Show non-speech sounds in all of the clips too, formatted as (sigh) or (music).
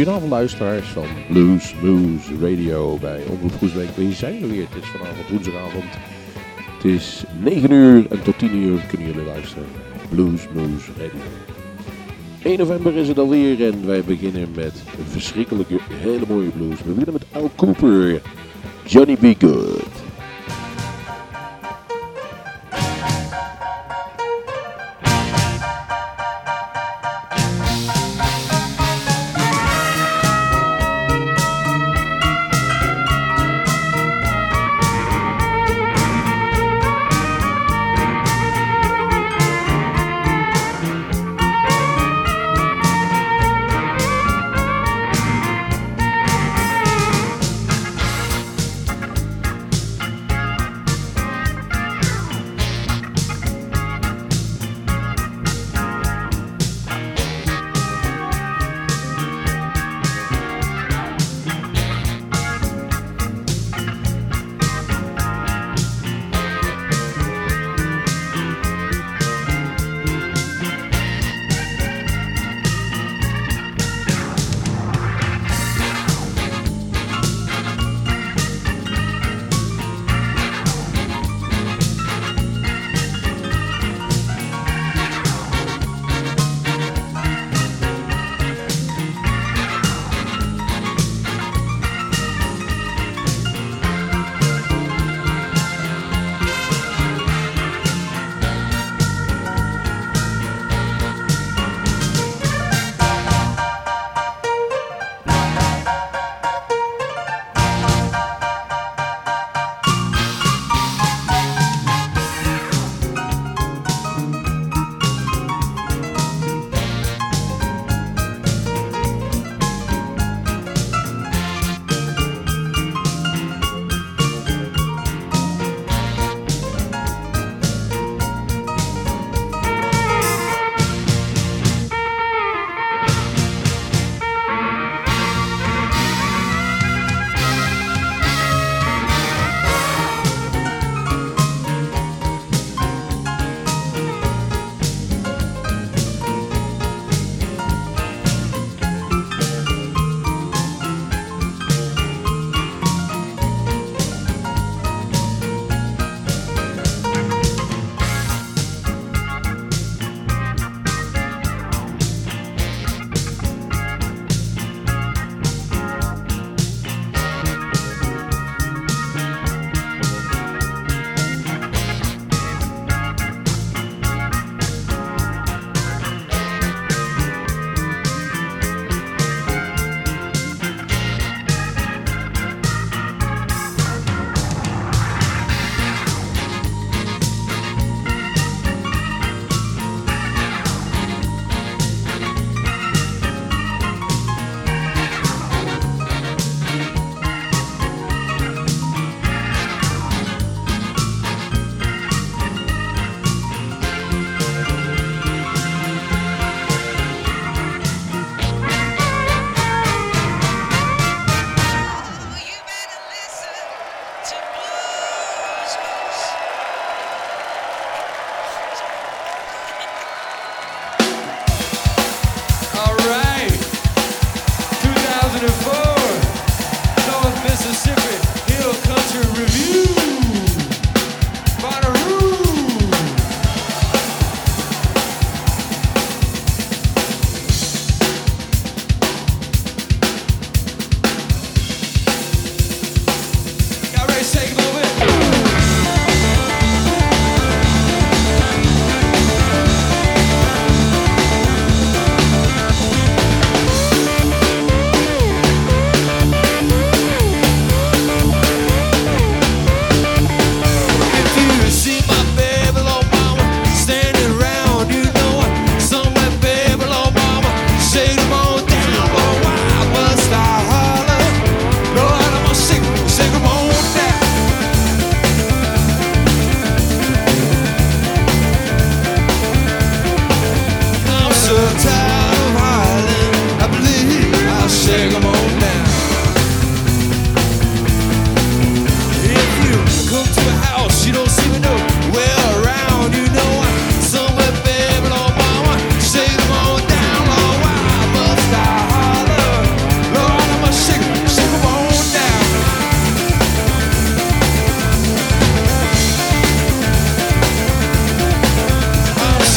Goedenavond luisteraars van Blues Moose Radio bij Omroep Groesbeek. We zijn er weer. Het is vanavond woensdagavond. Het is 9 uur en tot 10 uur kunnen jullie luisteren. Blues Moose Radio. 1 november is het alweer en wij beginnen met een verschrikkelijke, hele mooie blues. We beginnen met Al Cooper, Johnny B. Good.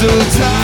to die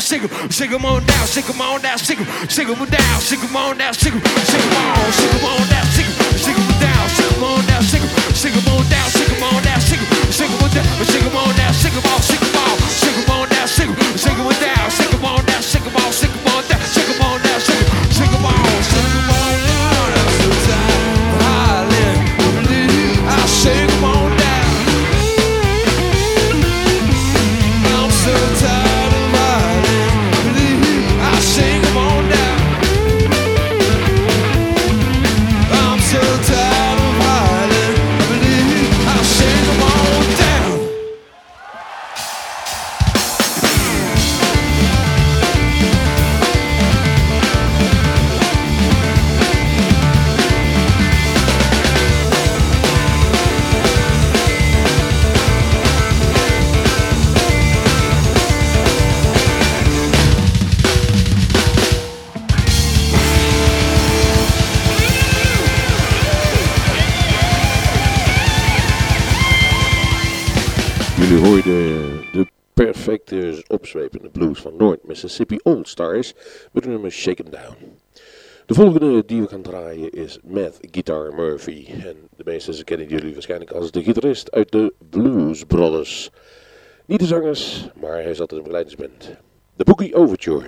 shake 'em, shake 'em on down, shake 'em on down, shake 'em, shake 'em down, shake 'em on down, shake 'em, shake 'em on, Hoorden de perfecte opzwepende blues van Noord Mississippi All Stars met het nummer Shake 'em Down. De volgende die we gaan draaien is Matt Guitar Murphy. En de meesten kennen jullie waarschijnlijk als de gitarist uit de Blues Brothers. Niet de zangers, maar hij zat in een begeleidingsband. De Boogie Overture.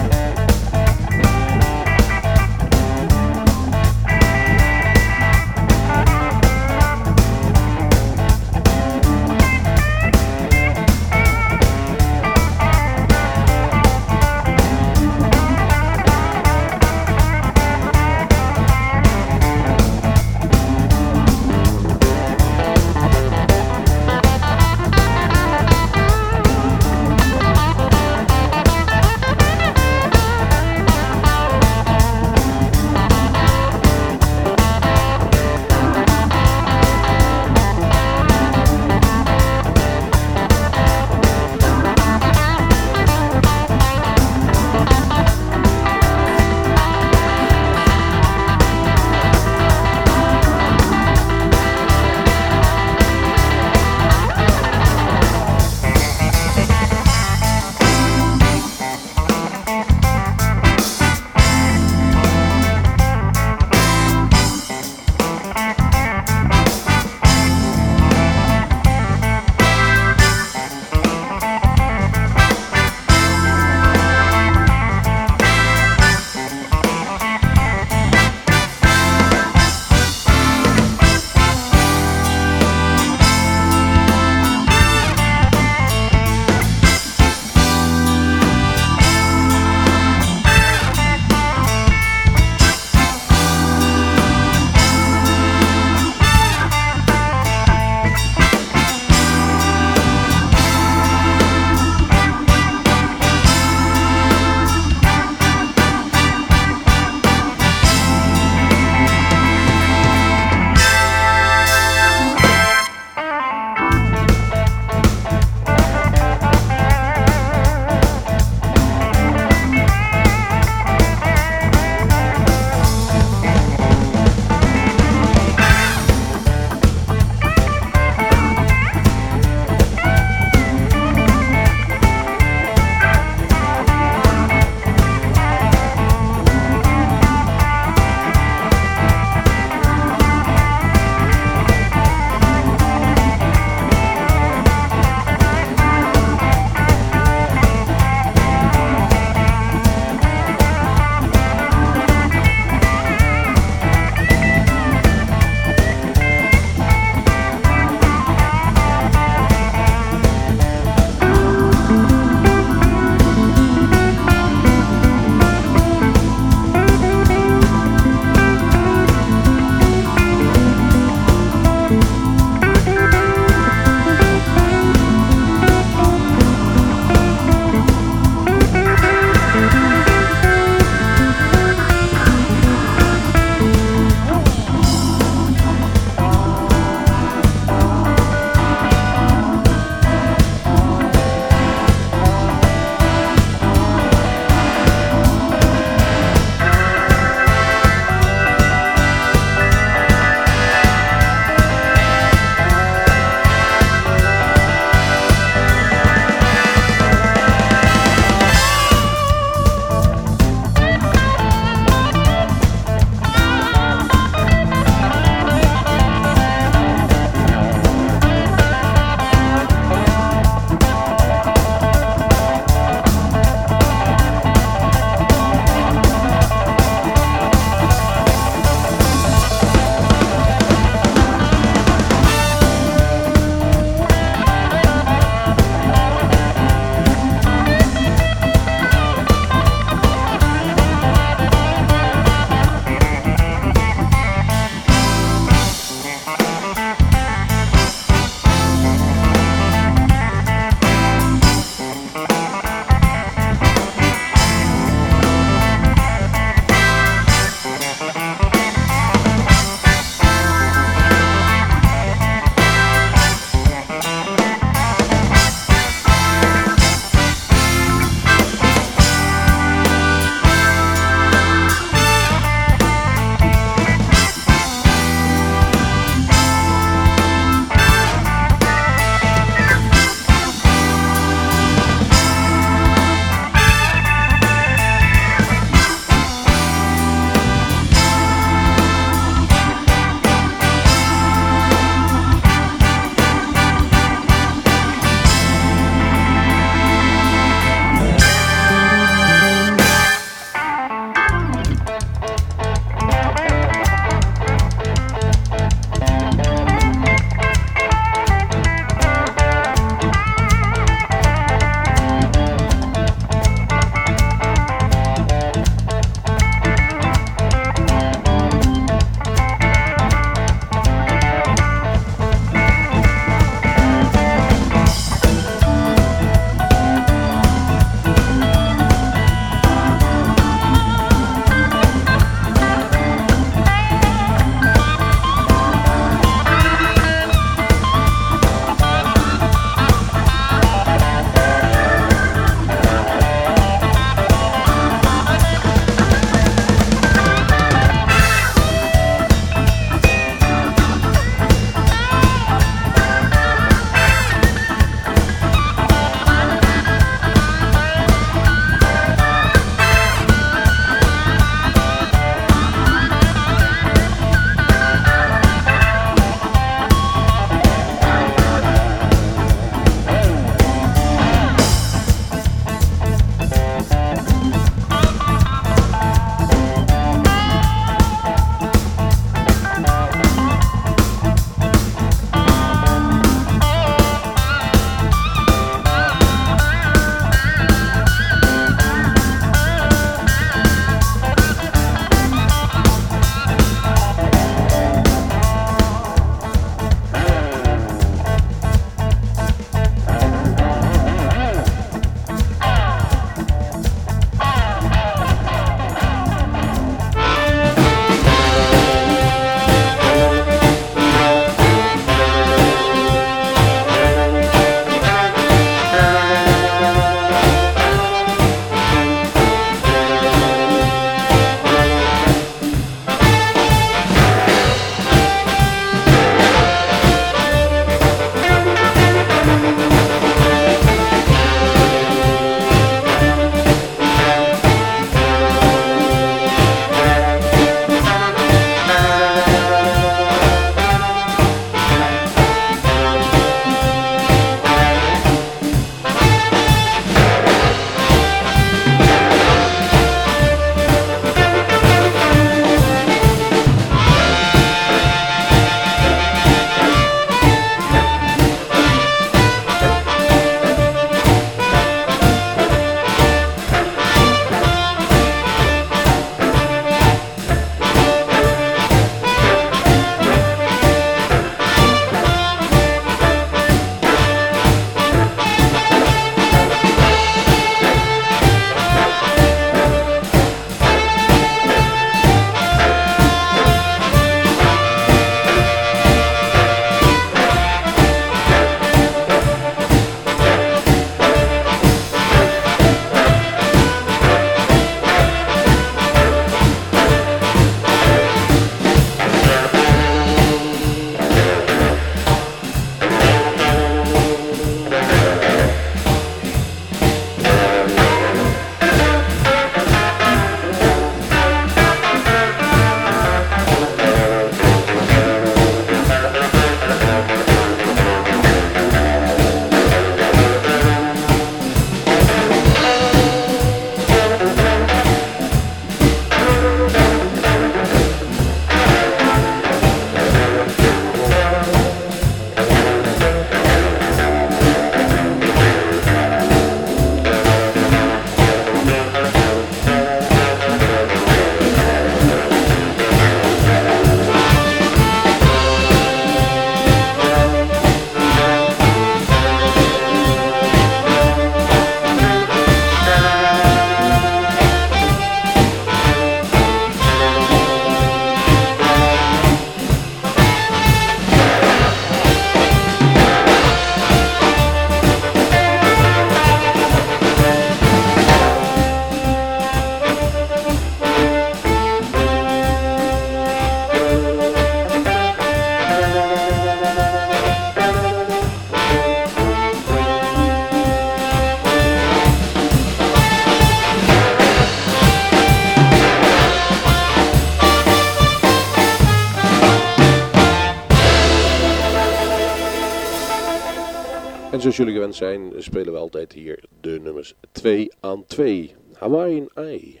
Zoals jullie gewend zijn, spelen we altijd hier de nummers 2 aan 2. Hawaiian Eye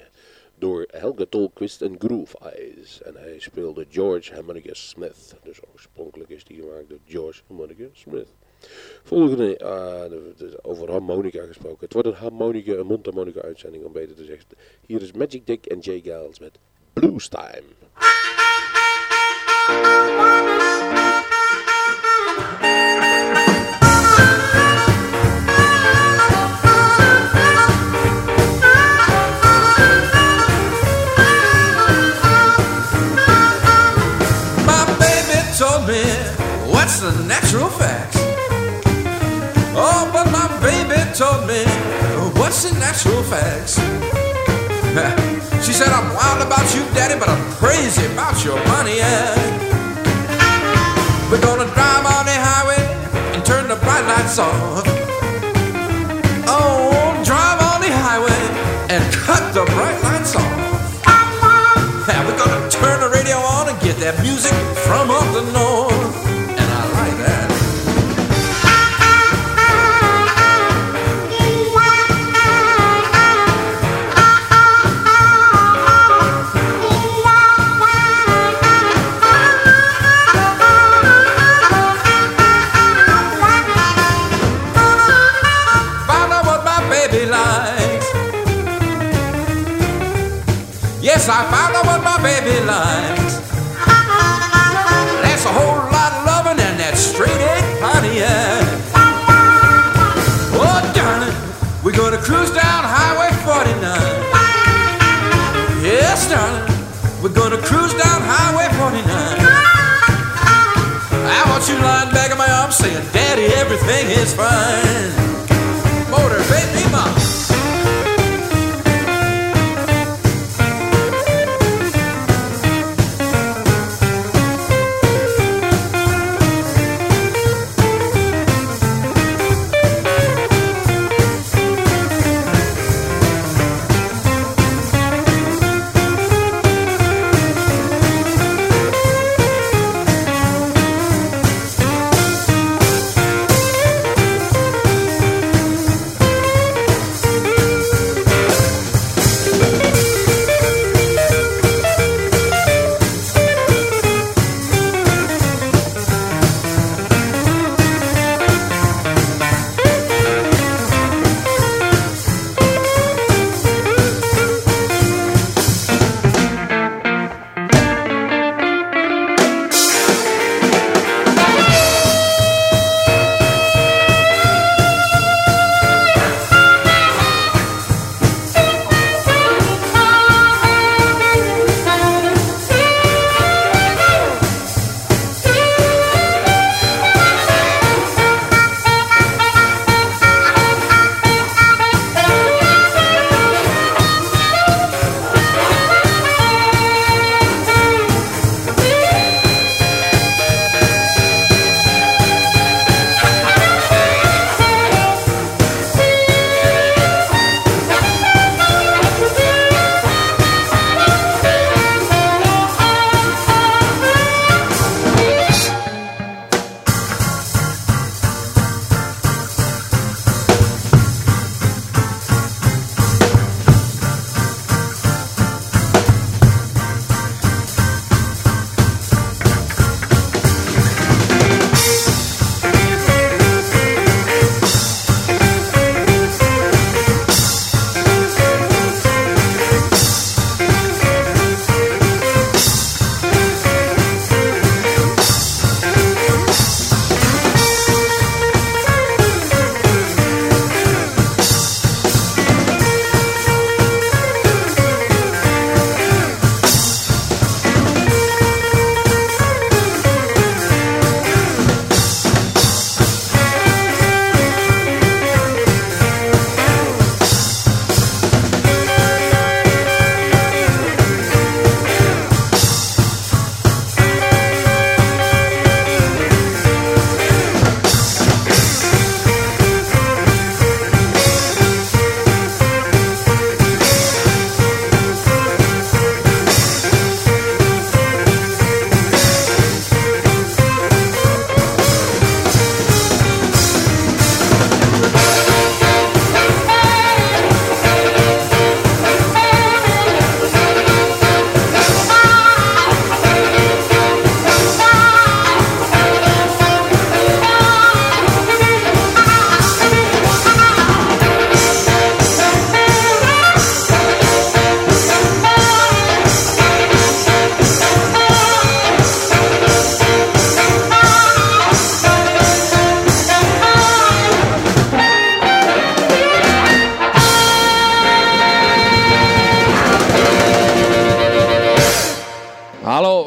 door Helga Tolquist en Groove Eyes. En hij speelde George Harmonica Smith. Dus oorspronkelijk is die gemaakt door George Harmonica Smith. Volgende, uh, over harmonica gesproken. Het wordt een harmonica, een mondharmonica uitzending om beter te zeggen. Hier is Magic Dick en Jay Giles met Blues Time. The natural facts. Oh, but my baby told me, what's the natural facts? (laughs) she said, I'm wild about you, daddy, but I'm crazy about your money, yeah. We're gonna drive on the highway and turn the bright lights off. Oh, drive on the highway and cut the bright lights off. Yeah, (laughs) we're gonna turn the radio on and get that music from up the north. You lying back in my arms saying, Daddy, everything is fine. Motor, baby,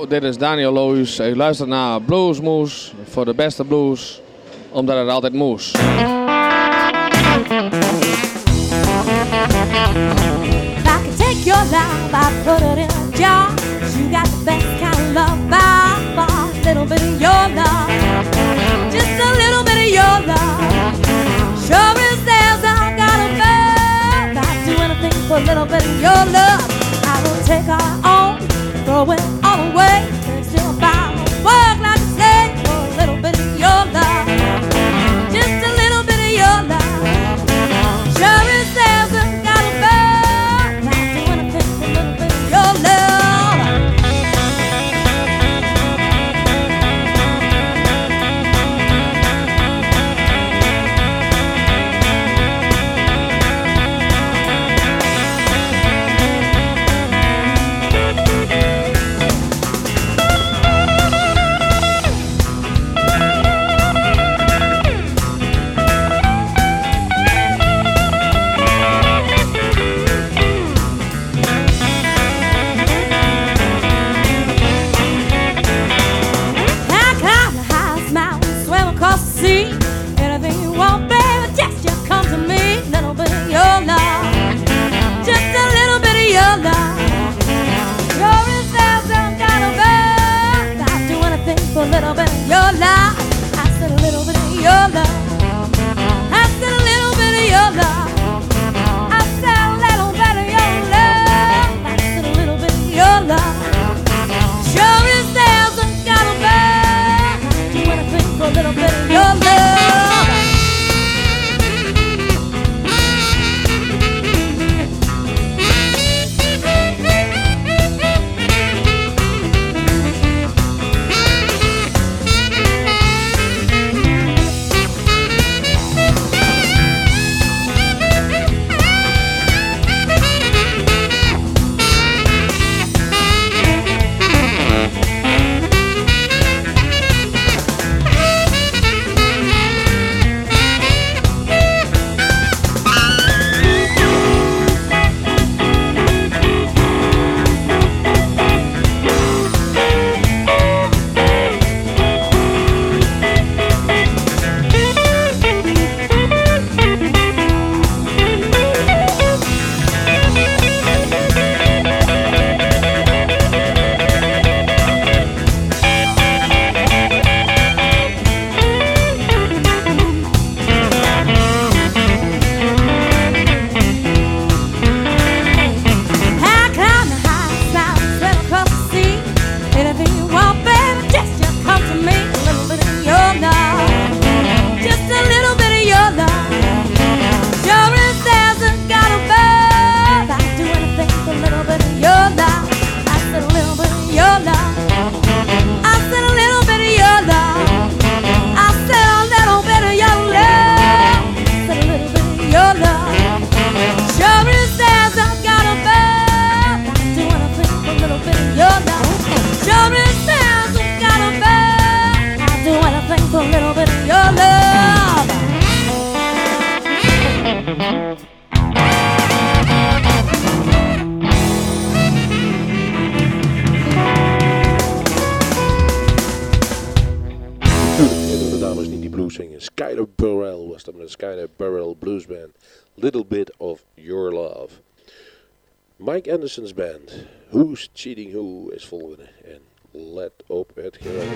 mom. dit is Daniel Loos. U luistert naar Bluesmoes voor de beste blues, omdat het altijd moes. If I could take your love, I'd put it in a jar. you got the best kind of love by far. Little bit of your love, just a little bit of your love. Sure as there's I got a bird. I'd do anything for a little bit of your love. I will take our own, throw it all little bit Dat met de Skyler Blues Band. Little Bit of Your Love. Mike Anderson's band. Who's Cheating Who is volgende. En let op het geluid.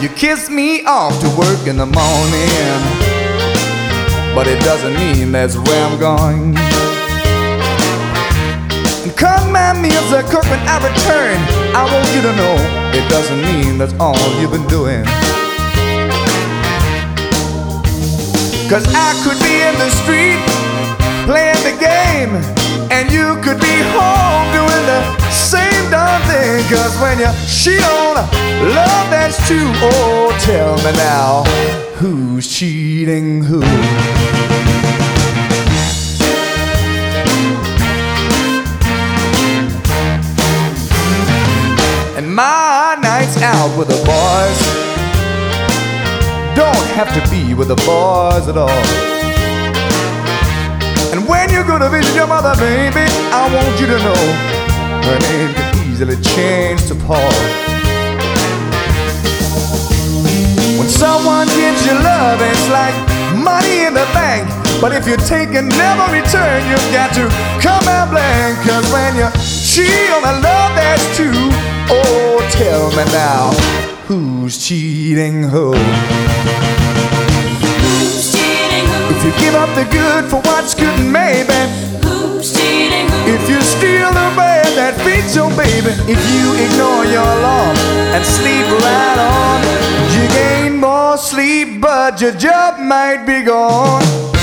You kiss me off to work in the morning, but it doesn't mean that's where I'm going. And command me as a cook when I return. I want you to know it doesn't mean that's all you've been doing. Cause I could be in the street playing the game, and you could be home doing the same darn thing. Cause when you cheat on love, that's true. Oh, tell me now, who's cheating who? My nights out with the boys don't have to be with the boys at all. And when you go to visit your mother, baby, I want you to know her name can easily change to Paul. When someone gives you love, it's like money in the bank. But if you take and never return, you've got to come out blank. Cause when you cheat on love that's me now, who's cheating who? Who's cheating who? If you give up the good for what's good, maybe. Who's cheating who? If you steal the bed that feeds your baby, if you ignore your alarm and sleep right on, you gain more sleep, but your job might be gone.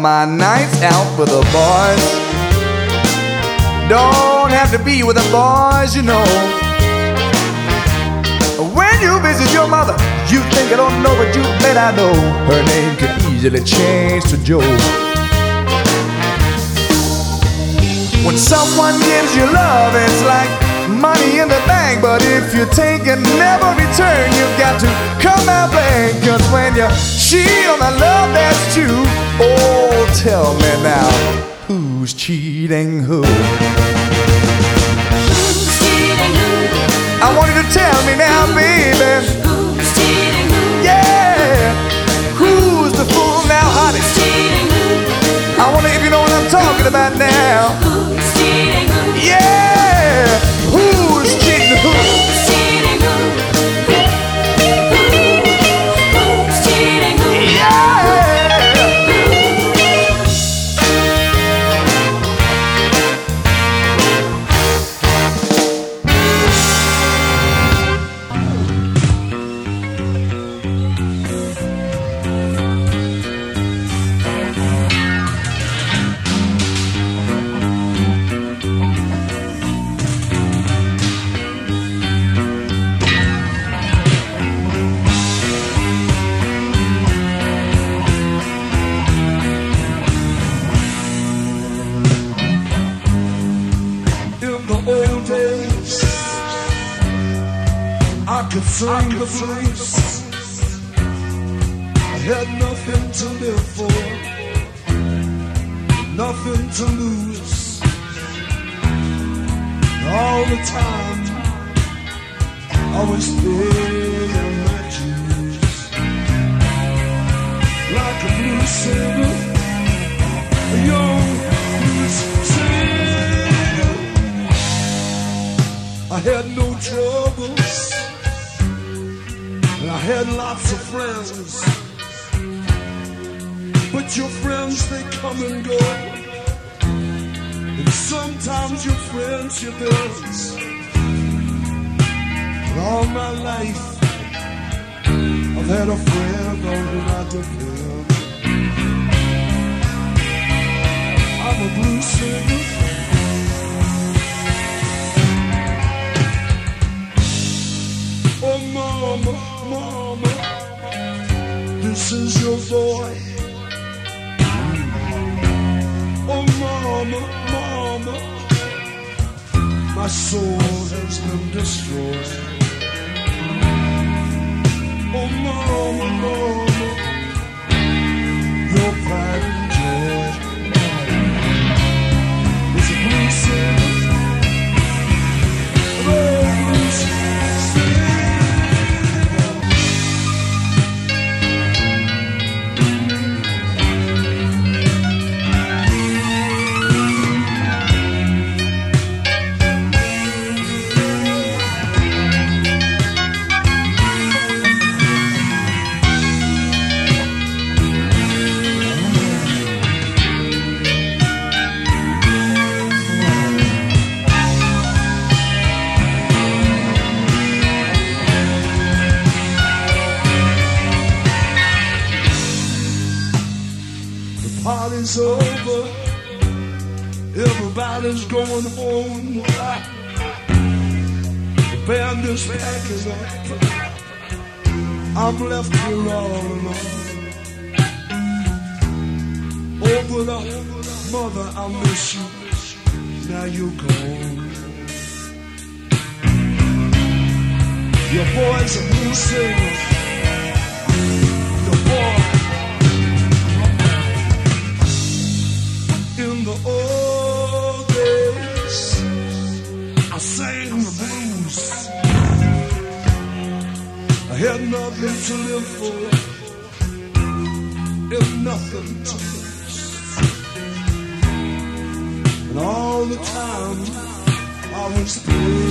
My nights out with the boys. Don't have to be with the boys, you know. When you visit your mother, you think I don't know, but you bet I know. Her name could easily change to Joe. When someone gives you love, it's like money in the bank. But if you take and never return, you've got to come out blank. Cause when you cheat on the love that's true, oh, tell me now, who's cheating who? Who's cheating who? I want you to tell me now, baby. Who's cheating who? Yeah, who's the fool now, honey? Who's Cheating who? I wonder if you know what I'm talking about now. Who's cheating who? Yeah, mama, this is your boy. Oh, mama, mama, my soul has been destroyed. Oh, mama, mama, your pride and joy. It's a blue Everybody's going home. The band is packing up. I'm left here all alone. Oh, but mother, I miss you. Now you're gone. Your boy's a new singer. Had nothing to live for, and nothing to lose. And all the time, I was playing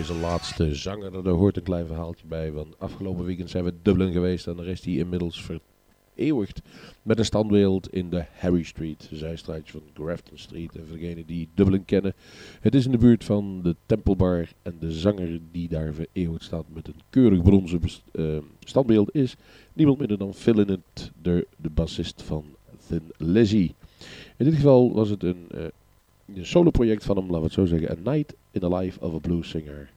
deze laatste zanger, daar hoort een klein verhaaltje bij. Want afgelopen weekend zijn we Dublin geweest en daar is hij inmiddels vereeuwigd met een standbeeld in de Harry Street, zijstraatje van Grafton Street. En voor degenen die Dublin kennen, het is in de buurt van de Temple Bar en de zanger die daar vereeuwigd staat met een keurig bronzen eh, standbeeld is niemand minder dan Phil Lynott, de, de bassist van Thin Lizzy. In dit geval was het een, eh, een solo-project van hem, laten we het zo zeggen, A Night in the Life of a Blues Singer.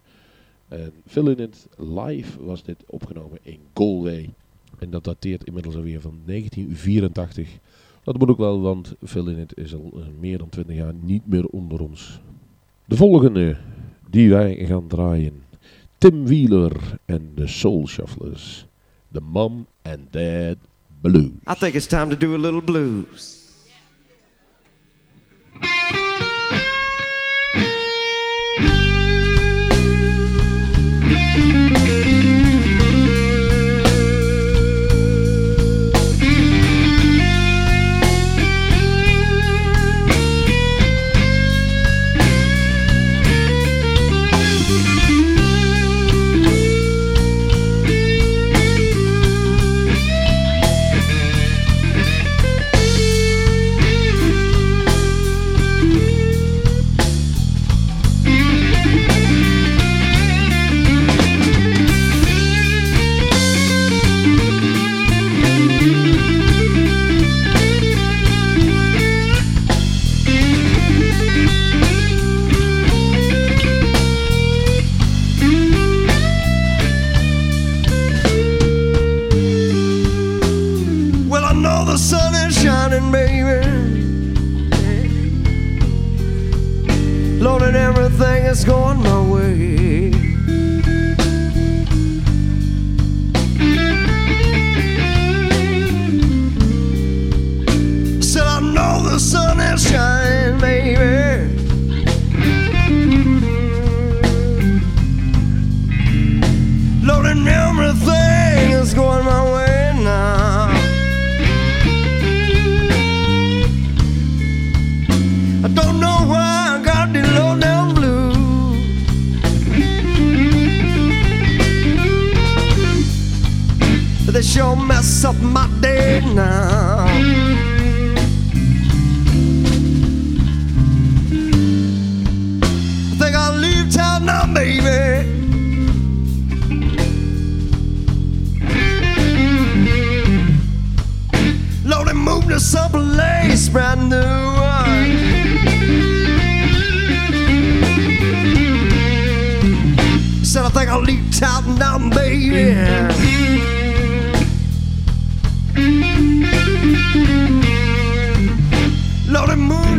En Phil Lynott live was dit opgenomen in Galway. En dat dateert inmiddels alweer van 1984. Dat moet ook wel, want Phil Lynott is al eh, meer dan 20 jaar niet meer onder ons. De volgende die wij gaan draaien. Tim Wheeler en de Soul Shufflers. The Mom and Dad Blues. I think it's time to do a little blues.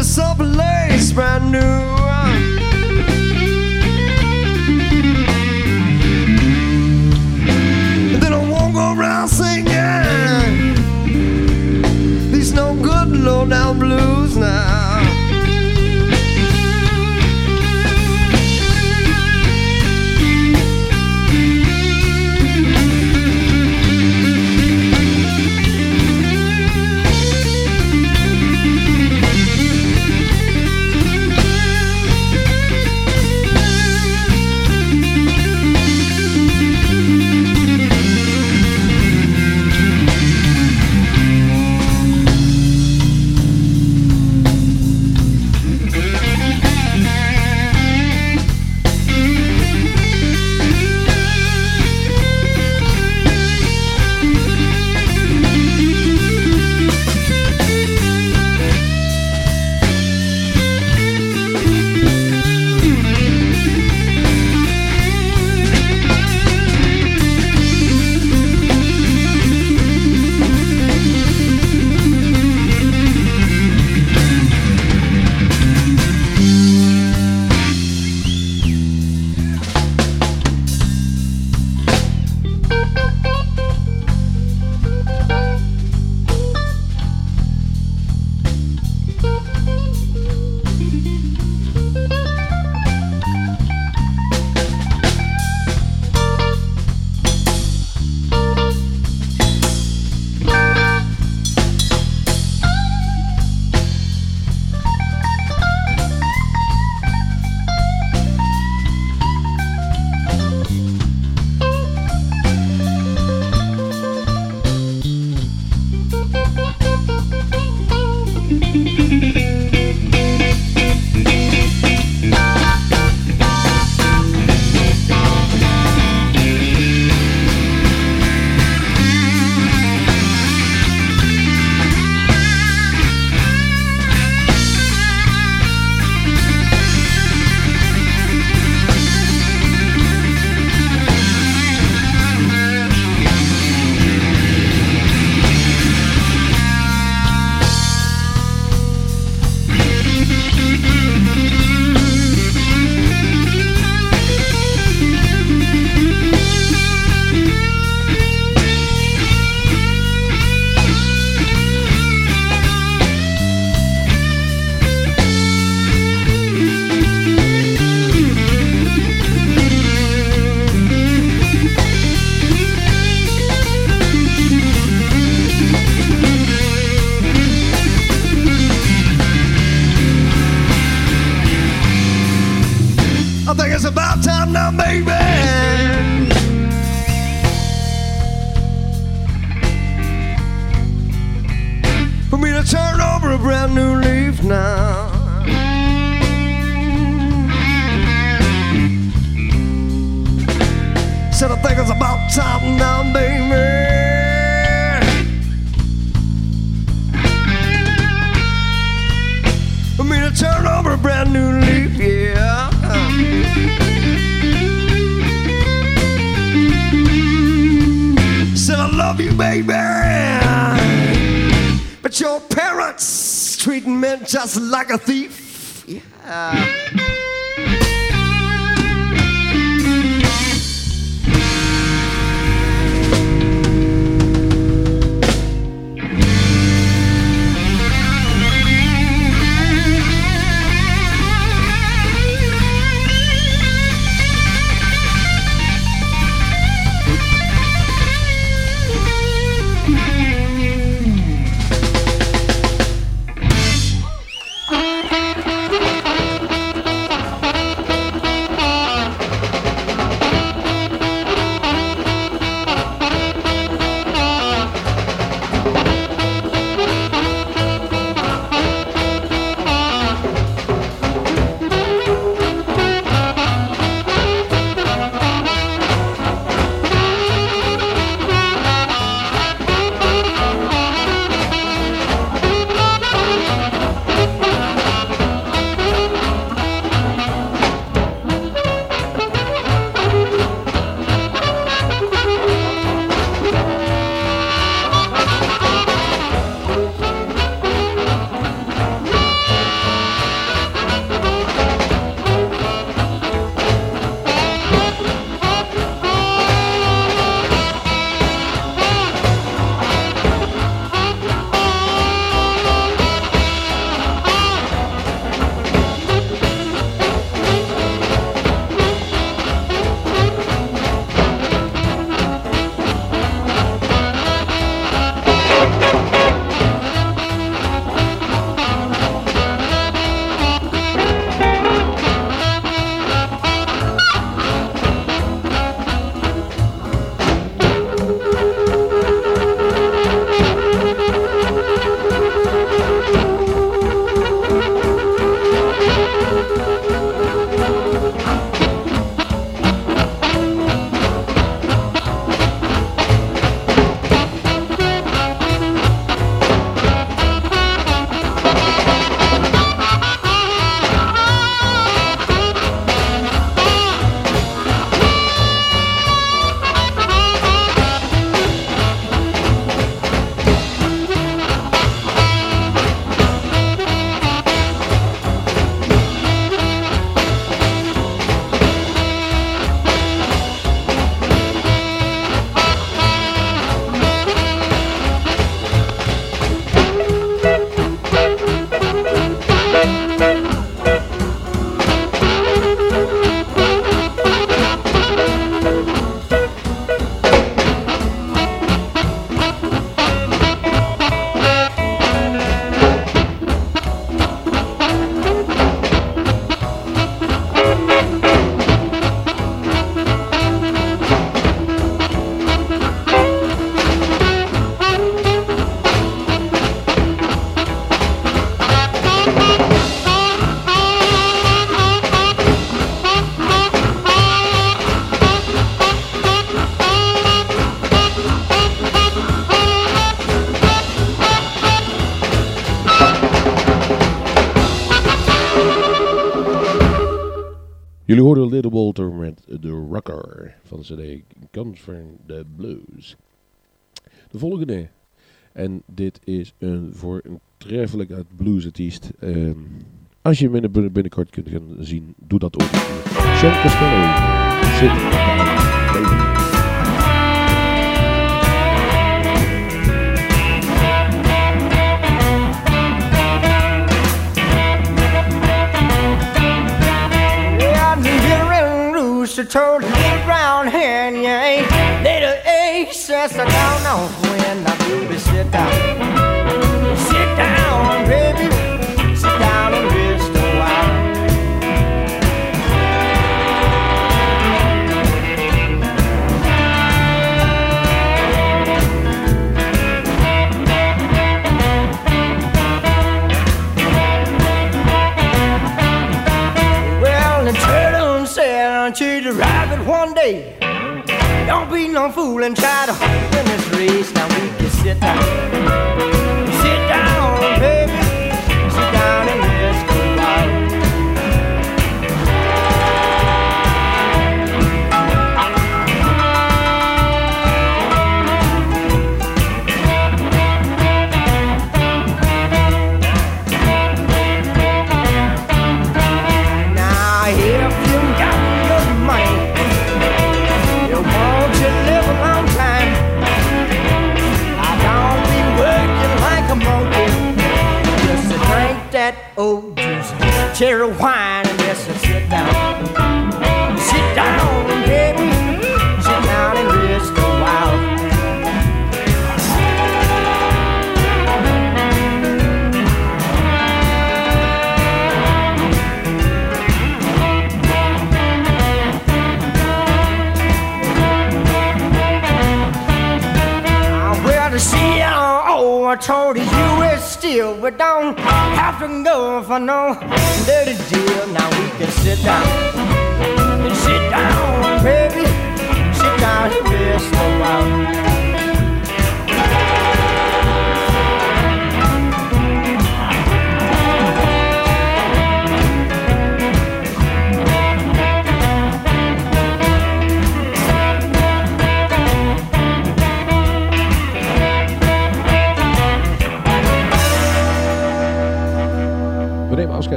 To some place brand new. I think it's about time now, baby. For me to turn over a brand new leaf, yeah. Said I love you, baby. But your parents treating me just like a thief. Yeah. Jullie hoorden Little Walter met The Rocker van CD Guns from the Blues. De volgende. En dit is een voor een treffelijk uit bluesartiest. Ehm als je hem binnen- binnenkort kunt gaan zien, doe dat ook. Zit I told you get around here and you ain't little A says I don't know when I baby sit down. Sit down, baby. The rabbit one day. Don't be no fool and try to win this race. Now we can sit down. Cherry wine, and just sit down. Sit down, baby. Sit down and rest a while. Well, the CEO, uh, oh, I told you were still, we don't to go for no dirty deal. Now we can sit down, sit down, baby, sit down and rest a while.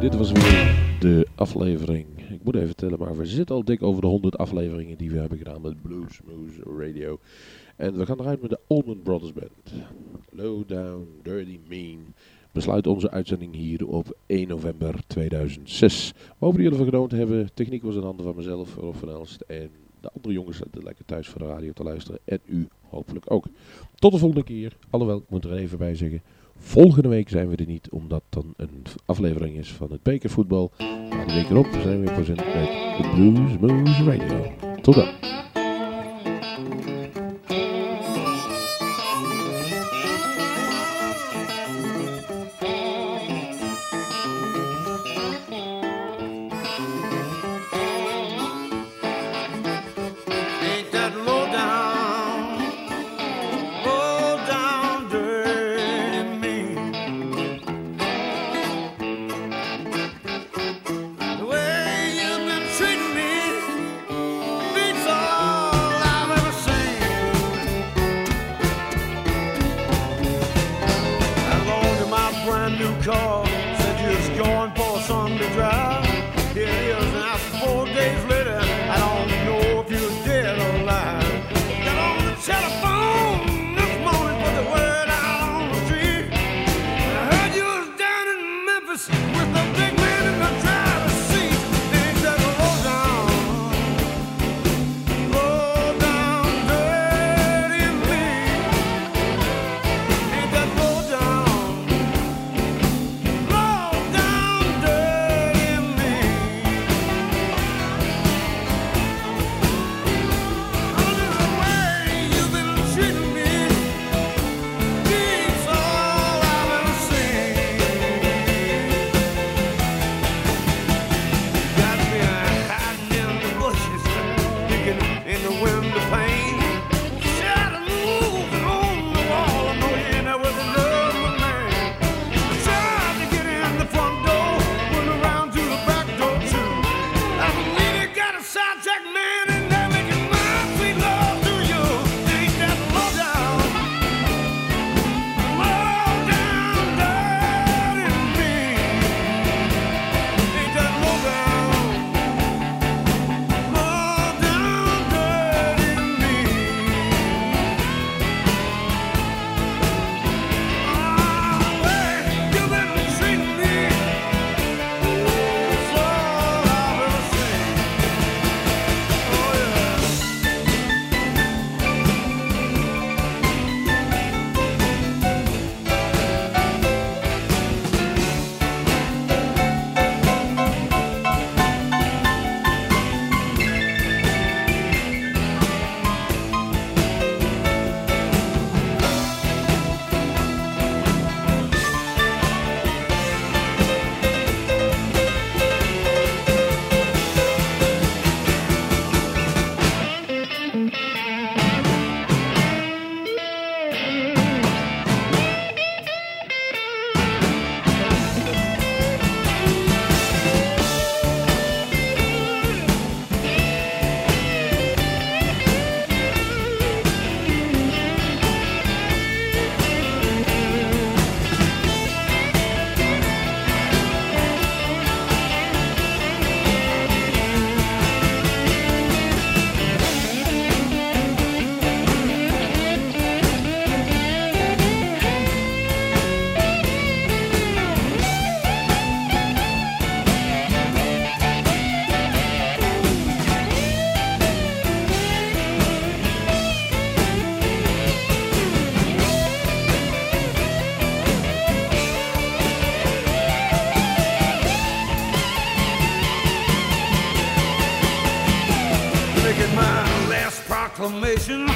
Dit was weer de aflevering. Ik moet even tellen, maar we zitten al dik over de 100 afleveringen die we hebben gedaan met Blues Moose Radio. En we gaan eruit met de Allman Brothers Band. Low Down, Dirty Mean. Besluit onze uitzending hier op 1 november 2006. We hopen dat jullie ervan genoten hebben. Techniek was in handen van mezelf, Rob van Elst. En de andere jongens zitten lekker thuis voor de radio te luisteren. En u hopelijk ook. Tot de volgende keer. Alhoewel, ik moet er even bij zeggen. Volgende week zijn we er niet, omdat dan een aflevering is van het bekervoetbal. Maar de week erop zijn we weer present met de Blues Moose Radio. Tot dan. Proclamation.